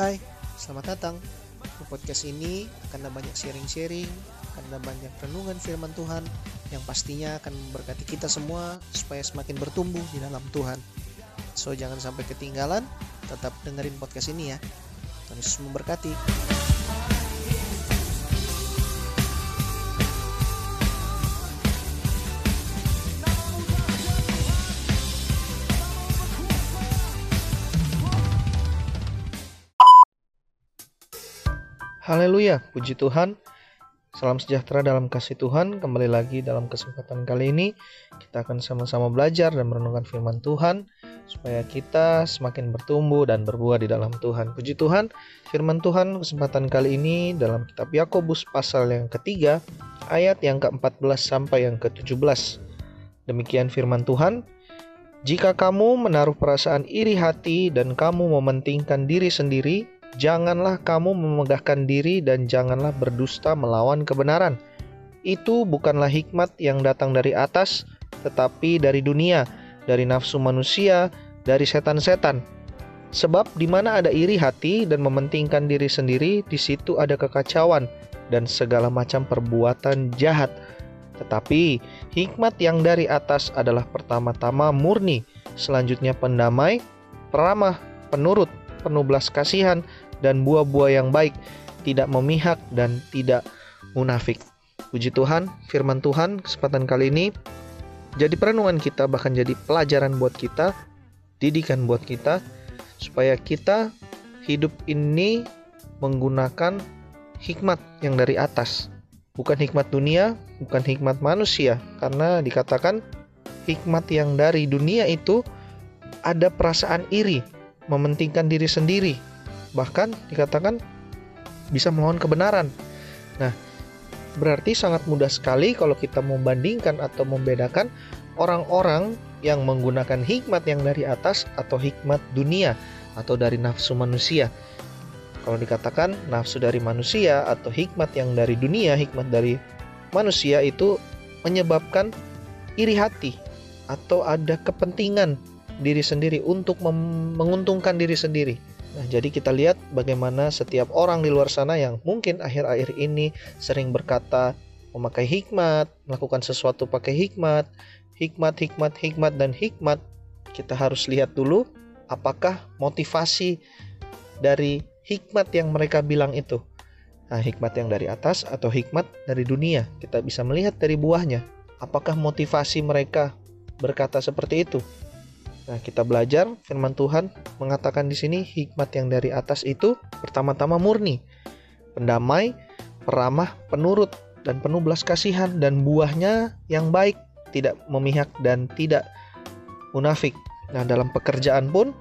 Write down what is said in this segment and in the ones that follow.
Hai, selamat datang. Di podcast ini akan ada banyak sharing-sharing, akan ada banyak renungan firman Tuhan yang pastinya akan memberkati kita semua supaya semakin bertumbuh di dalam Tuhan. So jangan sampai ketinggalan, tetap dengerin podcast ini ya. Tuhan Yesus memberkati. Haleluya, puji Tuhan. Salam sejahtera dalam kasih Tuhan. Kembali lagi dalam kesempatan kali ini kita akan sama-sama belajar dan merenungkan firman Tuhan supaya kita semakin bertumbuh dan berbuah di dalam Tuhan. Puji Tuhan, firman Tuhan kesempatan kali ini dalam kitab Yakobus pasal yang ketiga ayat yang ke-14 sampai yang ke-17. Demikian firman Tuhan. Jika kamu menaruh perasaan iri hati dan kamu mementingkan diri sendiri, Janganlah kamu memegahkan diri dan janganlah berdusta melawan kebenaran. Itu bukanlah hikmat yang datang dari atas, tetapi dari dunia, dari nafsu manusia, dari setan-setan. Sebab di mana ada iri hati dan mementingkan diri sendiri, di situ ada kekacauan dan segala macam perbuatan jahat. Tetapi hikmat yang dari atas adalah pertama-tama murni, selanjutnya pendamai, peramah, penurut, penuh belas kasihan, dan buah-buah yang baik, tidak memihak dan tidak munafik. Puji Tuhan, firman Tuhan kesempatan kali ini jadi perenungan kita bahkan jadi pelajaran buat kita, didikan buat kita supaya kita hidup ini menggunakan hikmat yang dari atas. Bukan hikmat dunia, bukan hikmat manusia karena dikatakan hikmat yang dari dunia itu ada perasaan iri, mementingkan diri sendiri. Bahkan dikatakan bisa melawan kebenaran. Nah, berarti sangat mudah sekali kalau kita membandingkan atau membedakan orang-orang yang menggunakan hikmat yang dari atas atau hikmat dunia atau dari nafsu manusia. Kalau dikatakan nafsu dari manusia atau hikmat yang dari dunia, hikmat dari manusia itu menyebabkan iri hati atau ada kepentingan diri sendiri untuk menguntungkan diri sendiri. Nah, jadi kita lihat bagaimana setiap orang di luar sana yang mungkin akhir-akhir ini sering berkata memakai hikmat, melakukan sesuatu pakai hikmat, hikmat, hikmat, hikmat dan hikmat. Kita harus lihat dulu apakah motivasi dari hikmat yang mereka bilang itu. Nah, hikmat yang dari atas atau hikmat dari dunia. Kita bisa melihat dari buahnya. Apakah motivasi mereka berkata seperti itu? Nah, kita belajar firman Tuhan mengatakan di sini hikmat yang dari atas itu pertama-tama murni, pendamai, peramah, penurut, dan penuh belas kasihan dan buahnya yang baik, tidak memihak dan tidak munafik. Nah, dalam pekerjaan pun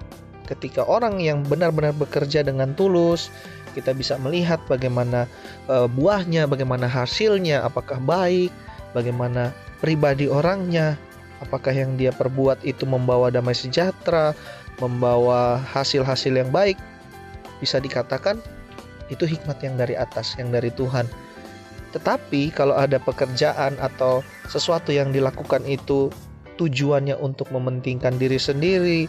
ketika orang yang benar-benar bekerja dengan tulus, kita bisa melihat bagaimana e, buahnya, bagaimana hasilnya, apakah baik, bagaimana pribadi orangnya, apakah yang dia perbuat itu membawa damai sejahtera, membawa hasil-hasil yang baik, bisa dikatakan itu hikmat yang dari atas, yang dari Tuhan. Tetapi kalau ada pekerjaan atau sesuatu yang dilakukan itu tujuannya untuk mementingkan diri sendiri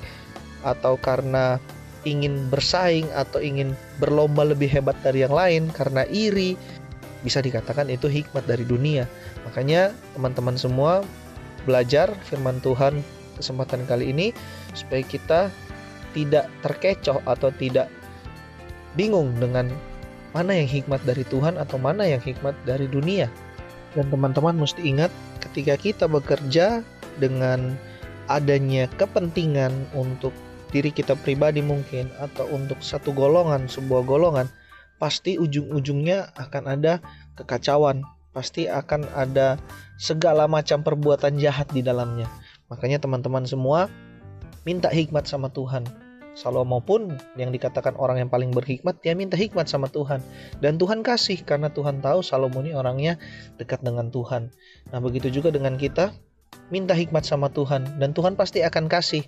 atau karena ingin bersaing atau ingin berlomba lebih hebat dari yang lain karena iri, bisa dikatakan itu hikmat dari dunia. Makanya teman-teman semua belajar firman Tuhan kesempatan kali ini supaya kita tidak terkecoh atau tidak bingung dengan mana yang hikmat dari Tuhan atau mana yang hikmat dari dunia. Dan teman-teman mesti ingat ketika kita bekerja dengan adanya kepentingan untuk diri kita pribadi mungkin atau untuk satu golongan, sebuah golongan, pasti ujung-ujungnya akan ada kekacauan, pasti akan ada segala macam perbuatan jahat di dalamnya. Makanya teman-teman semua minta hikmat sama Tuhan. Salomo pun yang dikatakan orang yang paling berhikmat, dia minta hikmat sama Tuhan. Dan Tuhan kasih karena Tuhan tahu Salomo ini orangnya dekat dengan Tuhan. Nah begitu juga dengan kita, minta hikmat sama Tuhan. Dan Tuhan pasti akan kasih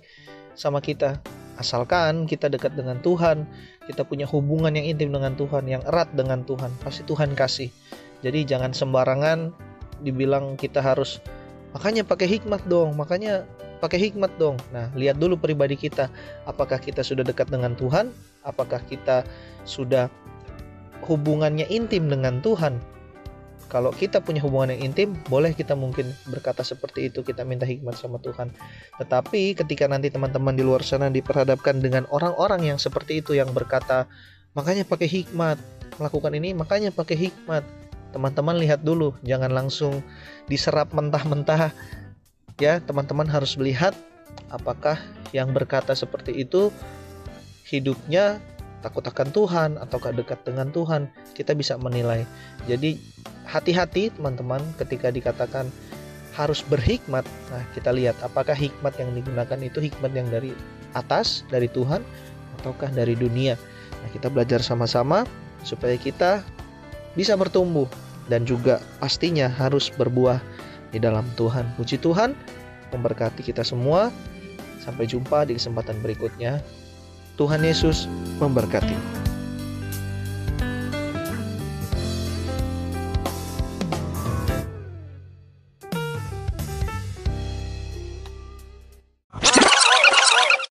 sama kita. Asalkan kita dekat dengan Tuhan, kita punya hubungan yang intim dengan Tuhan, yang erat dengan Tuhan, pasti Tuhan kasih. Jadi jangan sembarangan dibilang kita harus makanya pakai hikmat dong, makanya pakai hikmat dong. Nah, lihat dulu pribadi kita, apakah kita sudah dekat dengan Tuhan apakah kita sudah hubungannya intim dengan Tuhan kalau kita punya hubungan yang intim, boleh kita mungkin berkata seperti itu, kita minta hikmat sama Tuhan. Tetapi ketika nanti teman-teman di luar sana diperhadapkan dengan orang-orang yang seperti itu yang berkata, makanya pakai hikmat, melakukan ini makanya pakai hikmat. Teman-teman lihat dulu, jangan langsung diserap mentah-mentah. Ya, teman-teman harus melihat apakah yang berkata seperti itu hidupnya takut akan Tuhan ataukah dekat dengan Tuhan kita bisa menilai jadi hati-hati teman-teman ketika dikatakan harus berhikmat. Nah, kita lihat apakah hikmat yang digunakan itu hikmat yang dari atas, dari Tuhan, ataukah dari dunia. Nah, kita belajar sama-sama supaya kita bisa bertumbuh dan juga pastinya harus berbuah di dalam Tuhan. Puji Tuhan, memberkati kita semua. Sampai jumpa di kesempatan berikutnya. Tuhan Yesus memberkati.